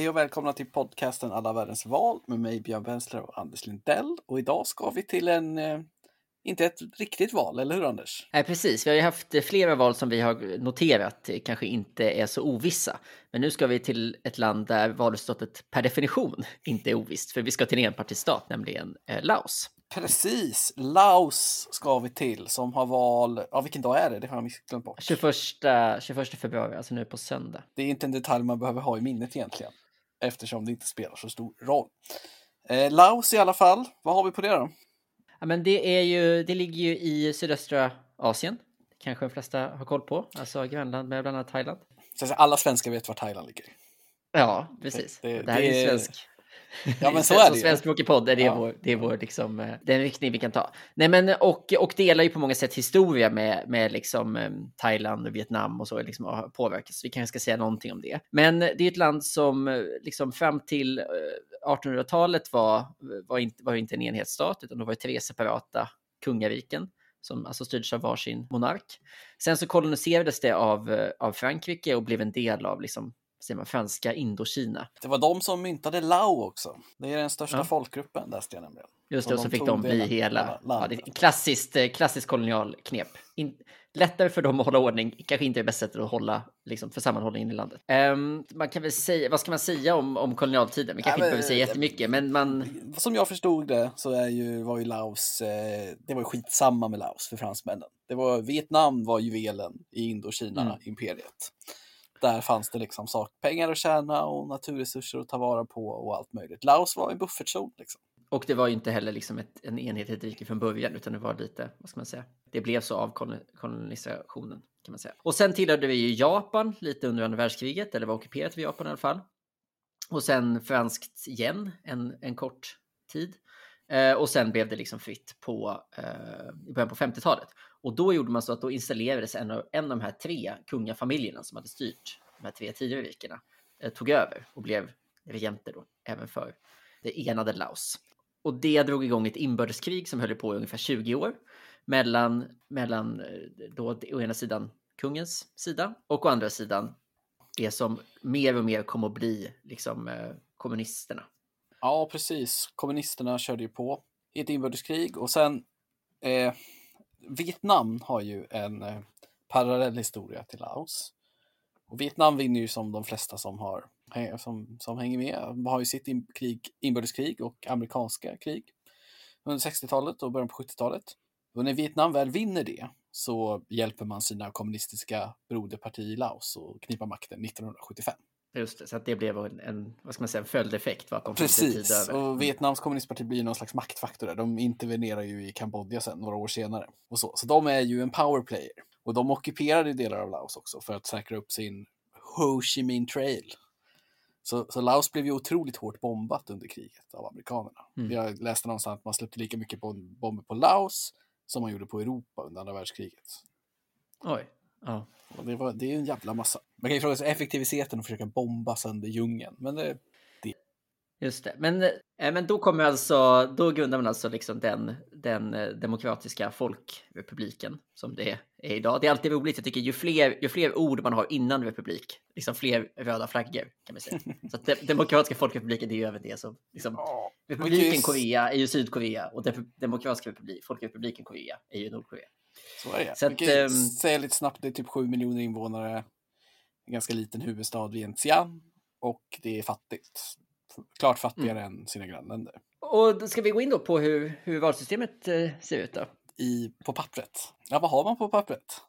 Hej och välkomna till podcasten Alla världens val med mig Björn Wensler och Anders Lindell. Och idag ska vi till en, eh, inte ett riktigt val, eller hur Anders? Nej, precis. Vi har ju haft eh, flera val som vi har noterat eh, kanske inte är så ovissa. Men nu ska vi till ett land där valresultatet per definition inte är ovisst. För vi ska till en enpartistat, nämligen eh, Laos. Precis, Laos ska vi till som har val, ja vilken dag är det? Det har jag glömt bort. 21, 21 februari, alltså nu på söndag. Det är inte en detalj man behöver ha i minnet egentligen eftersom det inte spelar så stor roll. Eh, Laos i alla fall, vad har vi på det då? Ja, men det, är ju, det ligger ju i sydöstra Asien. Kanske de flesta har koll på, alltså grannland med bland annat Thailand. Alla svenskar vet var Thailand ligger. Ja, precis. Det, det, det här är ju svensk Ja, men så är det ju. Svenskspråkig podd, det är, ja. vår, det är vår liksom, eh, den riktning vi kan ta. Nej, men och, och delar ju på många sätt historia med, med liksom um, Thailand och Vietnam och så liksom har påverkats. Vi kanske ska säga någonting om det. Men det är ett land som eh, liksom fram till uh, 1800-talet var, var, inte, var inte en enhetsstat, utan det var tre separata kungariken som alltså styrdes av varsin monark. Sen så koloniserades det av, av Frankrike och blev en del av liksom säger man, franska Indokina. Det var de som myntade Lao också. Det är den största ja. folkgruppen läste jag nämligen. Just det, och, så fick de bli hela. Ja, det är klassiskt, eh, klassiskt kolonialknep. In, lättare för dem att hålla ordning, kanske inte det bästa sättet att hålla liksom, för sammanhållningen i landet. Um, man kan väl säga, vad ska man säga om, om kolonialtiden? Vi kanske ja, men, inte behöver säga jättemycket, men man... Som jag förstod det så är ju, var ju Laos, eh, det var ju skitsamma med Laos för fransmännen. Det var, Vietnam var juvelen i Indokina-imperiet. Mm där fanns det liksom sak, pengar att tjäna och naturresurser att ta vara på och allt möjligt. Laos var en buffertzon. Liksom. Och det var ju inte heller liksom ett, en enhetligt rike från början, utan det var lite, vad ska man säga, det blev så av kolonisationen kan man säga. Och sen tillhörde vi ju Japan lite under andra världskriget, eller var ockuperat vid Japan i alla fall. Och sen franskt igen en, en kort tid. Eh, och sen blev det liksom fritt på, eh, i början på 50-talet. Och då gjorde man så att då installerades en av, en av de här tre kungafamiljerna som hade styrt de här tre tidigare rikena, eh, tog över och blev regenter då, även för det enade Laos. Och det drog igång ett inbördeskrig som höll på i ungefär 20 år mellan, mellan eh, då å ena sidan kungens sida och å andra sidan det som mer och mer kom att bli liksom eh, kommunisterna. Ja, precis. Kommunisterna körde ju på i ett inbördeskrig och sen eh, Vietnam har ju en eh, parallell historia till Laos. Och Vietnam vinner ju som de flesta som, har, eh, som, som hänger med. De har ju sitt in, krig, inbördeskrig och amerikanska krig under 60-talet och början på 70-talet. Och när Vietnam väl vinner det så hjälper man sina kommunistiska broderparti i Laos att knipa makten 1975. Just det, så att det blev en, en vad ska man säga, en följdeffekt. Att de Precis, och Vietnams kommunistparti blir någon slags maktfaktor där. De intervenerar ju i Kambodja sen, några år senare. Och så. så de är ju en powerplayer. Och de ockuperade delar av Laos också för att säkra upp sin Ho Chi Minh Trail. Så, så Laos blev ju otroligt hårt bombat under kriget av amerikanerna. Mm. Jag läste någonstans att man släppte lika mycket bomber på Laos som man gjorde på Europa under andra världskriget. Oj. Ja. Det, var, det är en jävla massa. Man kan ju fråga sig effektiviteten och försöka bomba sönder djungeln. Men det, det. Just det. Men, äh, men då kommer alltså, då grundar man alltså liksom den, den eh, demokratiska folkrepubliken som det är idag. Det är alltid roligt. Jag tycker ju fler, ju fler ord man har innan republik, liksom fler röda flaggor kan man säga. Så de, demokratiska folkrepubliken, det är ju även det som, liksom, republiken Korea är ju Sydkorea och demokratiska republik, folkrepubliken Korea är ju Nordkorea. Så är det. Så att, um, säga lite snabbt, det är typ 7 miljoner invånare. En ganska liten huvudstad, Vientiane. Och det är fattigt. Klart fattigare mm. än sina grannländer. Och ska vi gå in då på hur, hur valsystemet eh, ser ut då? I, på pappret. Ja, vad har man på pappret?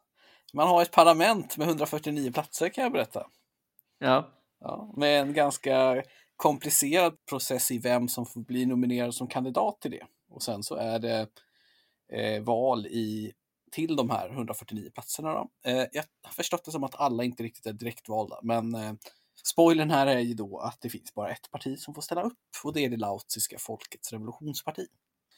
Man har ett parlament med 149 platser kan jag berätta. Ja. ja med en ganska komplicerad process i vem som får bli nominerad som kandidat till det. Och sen så är det eh, val i till de här 149 platserna. Då. Eh, jag har förstått det som att alla inte riktigt är direktvalda, men eh, spoilern här är ju då att det finns bara ett parti som får ställa upp och det är det laotiska folkets revolutionsparti.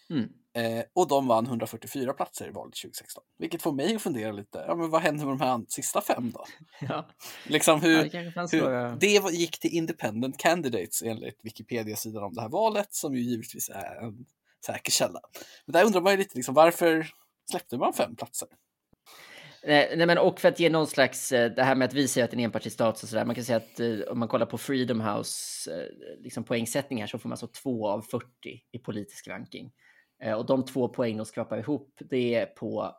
Mm. Eh, och de vann 144 platser i valet 2016, vilket får mig att fundera lite. Ja, men vad händer med de här sista fem då? Ja. liksom hur, ja, det, hur, det gick till independent candidates enligt Wikipedia-sidan om det här valet, som ju givetvis är en säker källa. Men där undrar man ju lite liksom, varför släppte man fem platser. Nej, nej, men och för att ge någon slags, eh, det här med att vi säger att det är en enpartistat och sådär. Man kan säga att eh, om man kollar på Freedom House eh, liksom poängsättning poängsättningar så får man alltså 2 av 40 i politisk ranking. Och de två poäng de skrapar ihop, det är på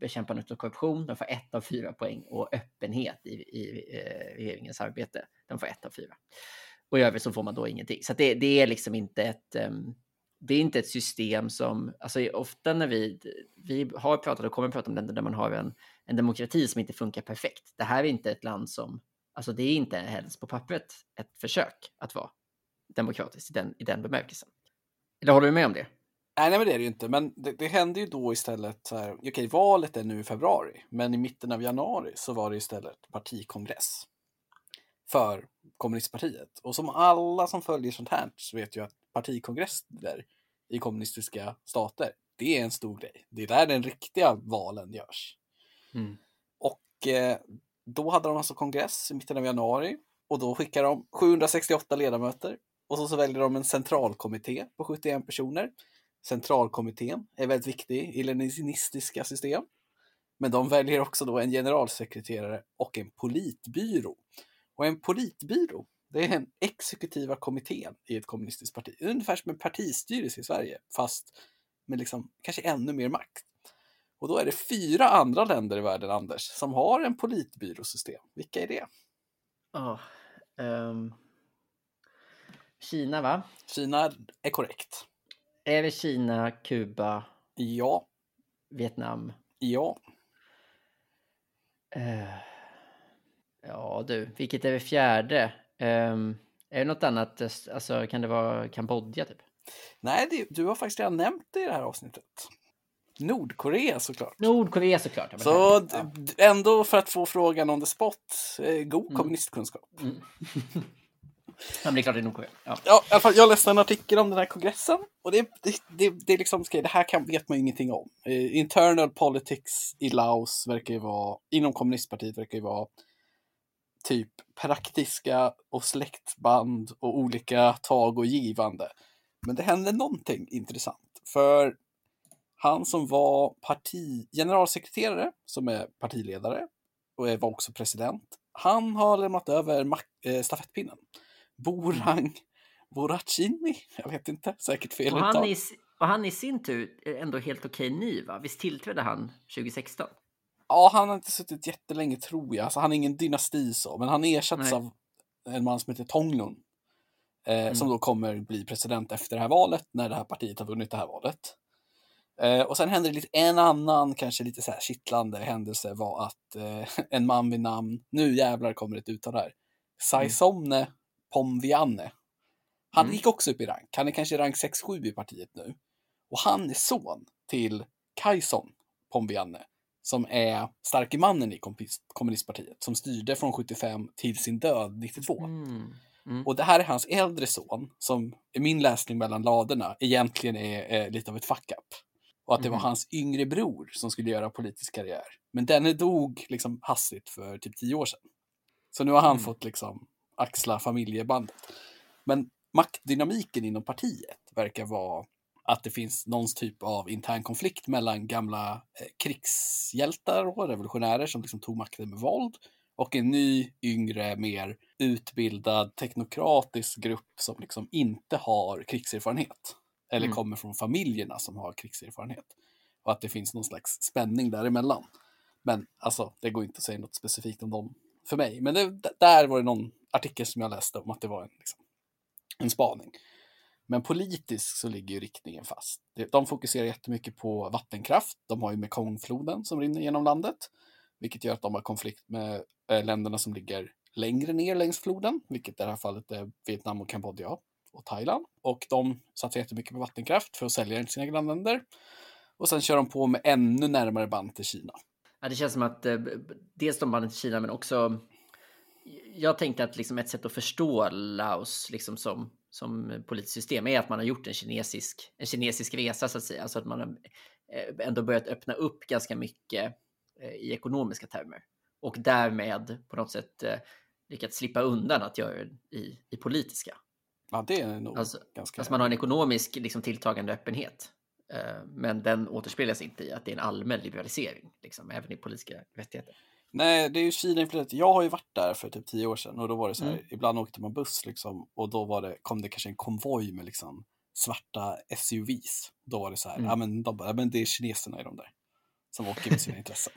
bekämpandet av korruption, de får ett av fyra poäng, och öppenhet i, i, regeringens arbete, de får ett av fyra. Och i övrigt så får man då ingenting. Så det, det är liksom inte ett, ehm, det är inte ett system som, alltså ofta när vi, vi har pratat och kommer att prata om länder där man har en, en demokrati som inte funkar perfekt. Det här är inte ett land som, alltså det är inte ens på pappret ett försök att vara demokratiskt i den, i den bemärkelsen. Eller håller du med om det? Nej, nej men det är det ju inte. Men det, det hände ju då istället, så här, okej, valet är nu i februari, men i mitten av januari så var det istället partikongress för kommunistpartiet. Och som alla som följer sånt här så vet ju att partikongresser i kommunistiska stater, det är en stor grej. Det är där den riktiga valen görs. Mm. Och eh, då hade de alltså kongress i mitten av januari och då skickar de 768 ledamöter och så, så väljer de en centralkommitté på 71 personer. Centralkommittén är väldigt viktig i leninistiska system. Men de väljer också då en generalsekreterare och en politbyrå. Och en politbyrå, det är den exekutiva kommittén i ett kommunistiskt parti. Ungefär som en partistyrelse i Sverige, fast med liksom kanske ännu mer makt. Och då är det fyra andra länder i världen, Anders, som har en politbyråsystem. Vilka är det? Oh, um... Kina, va? Kina är korrekt. Är det Kina, Kuba? Ja. Vietnam? Ja. Uh... Ja du, vilket är det fjärde? Um, är det något annat? Alltså kan det vara Kambodja typ? Nej, det, du har faktiskt redan nämnt det i det här avsnittet. Nordkorea såklart. Nordkorea såklart. Så ja. ändå för att få frågan on the spot, eh, god mm. kommunistkunskap. Mm. ja, det är klart det är Nordkorea. Ja. ja, i alla fall, jag läste en artikel om den här kongressen och det, det, det, det, är liksom, det här kan, vet man ju ingenting om. Eh, internal politics i Laos verkar ju vara, inom kommunistpartiet verkar ju vara typ praktiska och släktband och olika tag och givande. Men det hände någonting intressant. För han som var parti, generalsekreterare, som är partiledare och var också president, han har lämnat över äh, stafettpinnen. Borang Boracini, jag vet inte, säkert fel och han, i, och han i sin tur är ändå helt okej ny, va? Visst tillträdde han 2016? Ja, han har inte suttit jättelänge tror jag. Alltså, han är ingen dynasti så, men han ersätts av en man som heter Tonglun. Eh, mm. Som då kommer bli president efter det här valet, när det här partiet har vunnit det här valet. Eh, och sen händer det lite, en annan, kanske lite så här kittlande händelse var att eh, en man vid namn, nu jävlar kommer ett uttal här, Saisomne mm. Pomvianne. Han mm. gick också upp i rank. Han är kanske rank 6-7 i partiet nu. Och han är son till Kajson Pomvianne som är starke mannen i kommunistpartiet som styrde från 75 till sin död 92. Mm. Mm. Och det här är hans äldre son som i min läsning mellan ladorna egentligen är, är lite av ett fuck up. Och att det mm. var hans yngre bror som skulle göra politisk karriär. Men denne dog liksom hastigt för typ tio år sedan. Så nu har han mm. fått liksom axla familjebandet. Men maktdynamiken inom partiet verkar vara att det finns någon typ av intern konflikt mellan gamla eh, krigshjältar och revolutionärer som liksom tog makten med våld och en ny, yngre, mer utbildad teknokratisk grupp som liksom inte har krigserfarenhet. Eller mm. kommer från familjerna som har krigserfarenhet. Och att det finns någon slags spänning däremellan. Men alltså, det går inte att säga något specifikt om dem för mig. Men det, där var det någon artikel som jag läste om att det var en, liksom, en spaning. Men politiskt så ligger ju riktningen fast. De fokuserar jättemycket på vattenkraft. De har ju Mekongfloden som rinner genom landet, vilket gör att de har konflikt med eh, länderna som ligger längre ner längs floden, vilket i det här fallet är Vietnam och Kambodja och Thailand. Och de satsar jättemycket på vattenkraft för att sälja den till sina grannländer. Och sen kör de på med ännu närmare band till Kina. Ja, det känns som att eh, dels de banden till Kina, men också jag tänkte att liksom ett sätt att förstå Laos liksom som som politiskt system är att man har gjort en kinesisk, en kinesisk resa så att säga. Alltså att man har eh, ändå börjat öppna upp ganska mycket eh, i ekonomiska termer. Och därmed på något sätt eh, lyckats slippa undan att göra det i, i politiska. Ja, det är nog alltså, ganska... Alltså man har en ekonomisk liksom, tilltagande öppenhet. Men den återspeglas inte i att det är en allmän liberalisering, liksom, även i politiska rättigheter. Nej, det är ju Kina influerat. Jag har ju varit där för typ tio år sedan och då var det så här, Mm. ibland åkte man buss liksom och då var det, kom det kanske en konvoj med liksom svarta SUVs. Då var det så här, Mm. ja men, de, bara, ja men det är kineserna i de där som åker med sina intressen.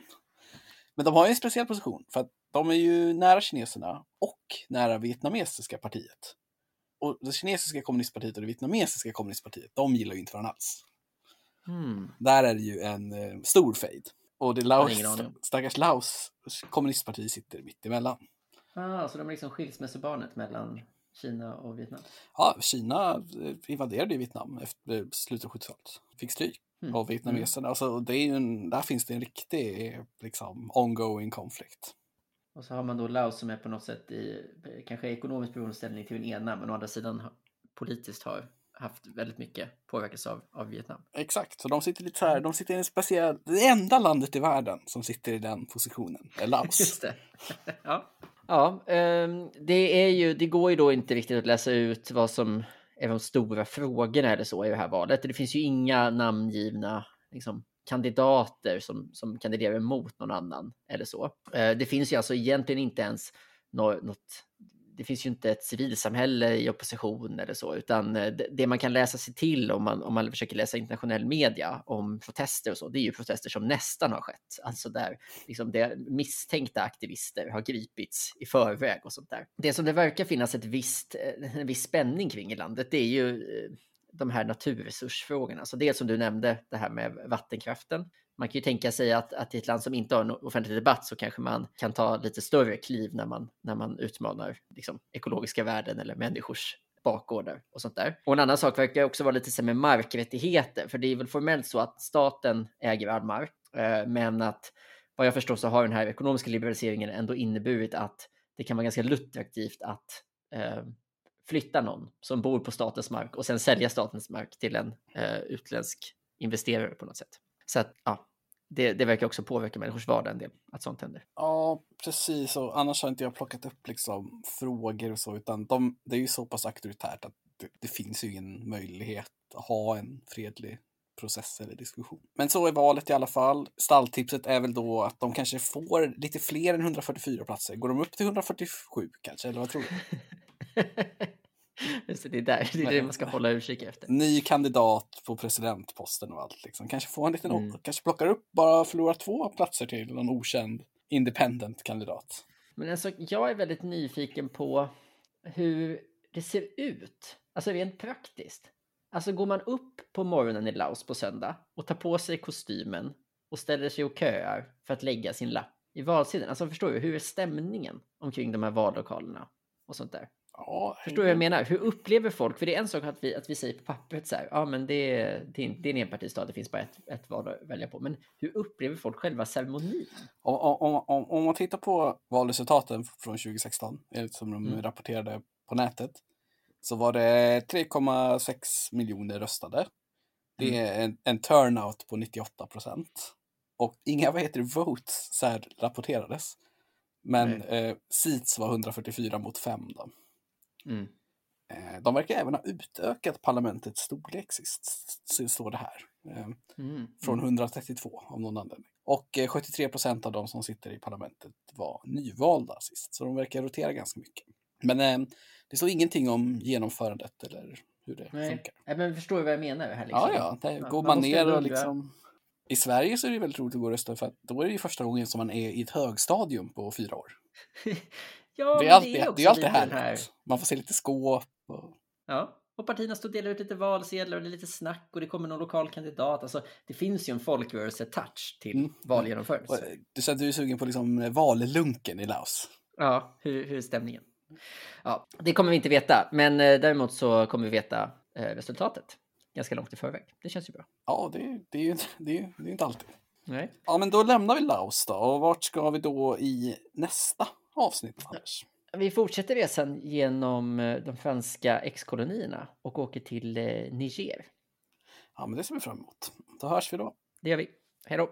Men de har ju en speciell position för att de är ju nära kineserna och nära vietnamesiska partiet. Och det kinesiska kommunistpartiet och det vietnamesiska kommunistpartiet, de gillar ju inte varandra alls. Hmm. Där är det ju en eh, stor fejd. Och det Laos, stackars Laos kommunistparti sitter mitt emellan. Ah, så de är liksom skilsmässobarnet mellan Kina och Vietnam? Ja, Kina eh, invaderade ju Vietnam efter slutet av 70-talet. Fick stryk Mm. av vietnameserna. Alltså, det är en, där finns det en riktig liksom, ongoing konflikt. Och så har man då Laos som är på något sätt i kanske ekonomisk beroendeställning till den ena, men å andra sidan politiskt har haft väldigt mycket påverkats av, av Vietnam. Exakt, så de sitter lite så här, de sitter i en speciell, det enda landet i världen som sitter i den positionen är Laos. Just det. ja, ja ehm, det, är ju, det går ju då inte riktigt att läsa ut vad som är de stora frågorna eller så i det här valet. Det finns ju inga namngivna liksom, kandidater som, som kandiderar emot någon annan eller så. Eh, det finns ju alltså egentligen inte ens nå- något det finns ju inte ett civilsamhälle i opposition eller så, utan eh, det, man kan läsa sig till om man, om man försöker läsa internationell media om protester och så, det är ju protester som nästan har skett. Alltså där liksom det misstänkta aktivister har gripits i förväg och sånt där. Det som det verkar finnas ett visst, eh, en viss spänning kring i landet, det är ju eh, de här naturresursfrågorna. Så dels som du nämnde, det här med vattenkraften. Man kan ju tänka sig att, att i ett land som inte har en offentlig debatt så kanske man kan ta lite större kliv när man, när man utmanar liksom, ekologiska värden eller människors bakgårdar och sånt där. Och en annan sak verkar också vara lite så här med markrättigheter, för det är väl formellt så att staten äger all mark, eh, men att vad jag förstår så har den här ekonomiska liberaliseringen ändå inneburit att det kan vara ganska lukrativt att eh, flytta någon som bor på statens mark och sen sälja statens mark till en eh, utländsk investerare på något sätt. Så att, ja, det, det verkar också påverka människors vardag en del, att sånt händer. Ja, precis. Och annars har inte jag plockat upp liksom frågor och så, utan de, det är ju så pass auktoritärt att det, det finns ju ingen möjlighet att ha en fredlig process eller diskussion. Men så är valet i alla fall. Stalltipset är väl då att de kanske får lite fler än 144 platser. Går de upp till 147 kanske, eller vad tror du? Just det, det är där det, är det man ska hålla utkik efter. Ny kandidat på presidentposten och allt. Liksom. Kanske får en liten, Mm. kanske plockar upp, bara förlorar två platser till någon okänd independent kandidat. Men alltså, jag är väldigt nyfiken på hur det ser ut, alltså rent praktiskt. Alltså går man upp på morgonen i Laos på söndag och tar på sig kostymen och ställer sig och köar för att lägga sin lapp i valsidan. Alltså förstår du, hur är stämningen omkring de här vallokalerna och sånt där? Ja, Förstår du vad jag menar? Hur upplever folk? För det är en sak att vi, att vi säger på pappret så här, ja men det är, det är, det är en enpartistad, det finns bara ett, ett val att välja på. Men hur upplever folk själva ceremonin? Om, om, om, om man tittar på valresultaten från 2016, enligt som de Mm. rapporterade på nätet, så var det 3,6 miljoner röstade. Det Mm. är en, en turnout på 98 procent. Och inga vad heter det, votes så rapporterades. Men eh, seats var 144 mot 5 då. Mm. Eh, de verkar även ha utökat parlamentets storlek sist, så står det här. Eh, Mm. från 132 av någon anledning. Och eh, 73 procent av de som sitter i parlamentet var nyvalda sist, så de verkar rotera ganska mycket. Men eh, det står ingenting om genomförandet eller hur det Nej. funkar. Nej, men förstår du vad jag menar här liksom? Ja, ja, där går man man ner och liksom... I Sverige så är det väldigt roligt att gå och rösta för att då är det ju första gången som man är i ett högstadium på fyra år. ja, det är alltid, är det är alltid härligt. här- Man får se lite skåp. Och... Ja, och partierna står och delar ut lite valsedlar och det är lite snack och det kommer någon lokal kandidat. Alltså, det finns ju en folkrörelse-touch till Mm. valgenomförandet. och, eh, Du säger att du är sugen på liksom vallunken i Laos. Ja, hur, hur är stämningen? Ja, det kommer vi inte veta, men eh, däremot så kommer vi veta eh, resultatet ganska långt i förväg. Det känns ju bra. Ja, det, det, är ju det är, det är inte alltid. Nej. Ja, men då lämnar vi Laos då. Och vart ska vi då i nästa avsnitt, Anders? Vi fortsätter resan genom eh, de franska ex-kolonierna och åker till eh, Niger. Ja, men det ser vi fram emot. Då hörs vi då. Det gör vi. Hej då!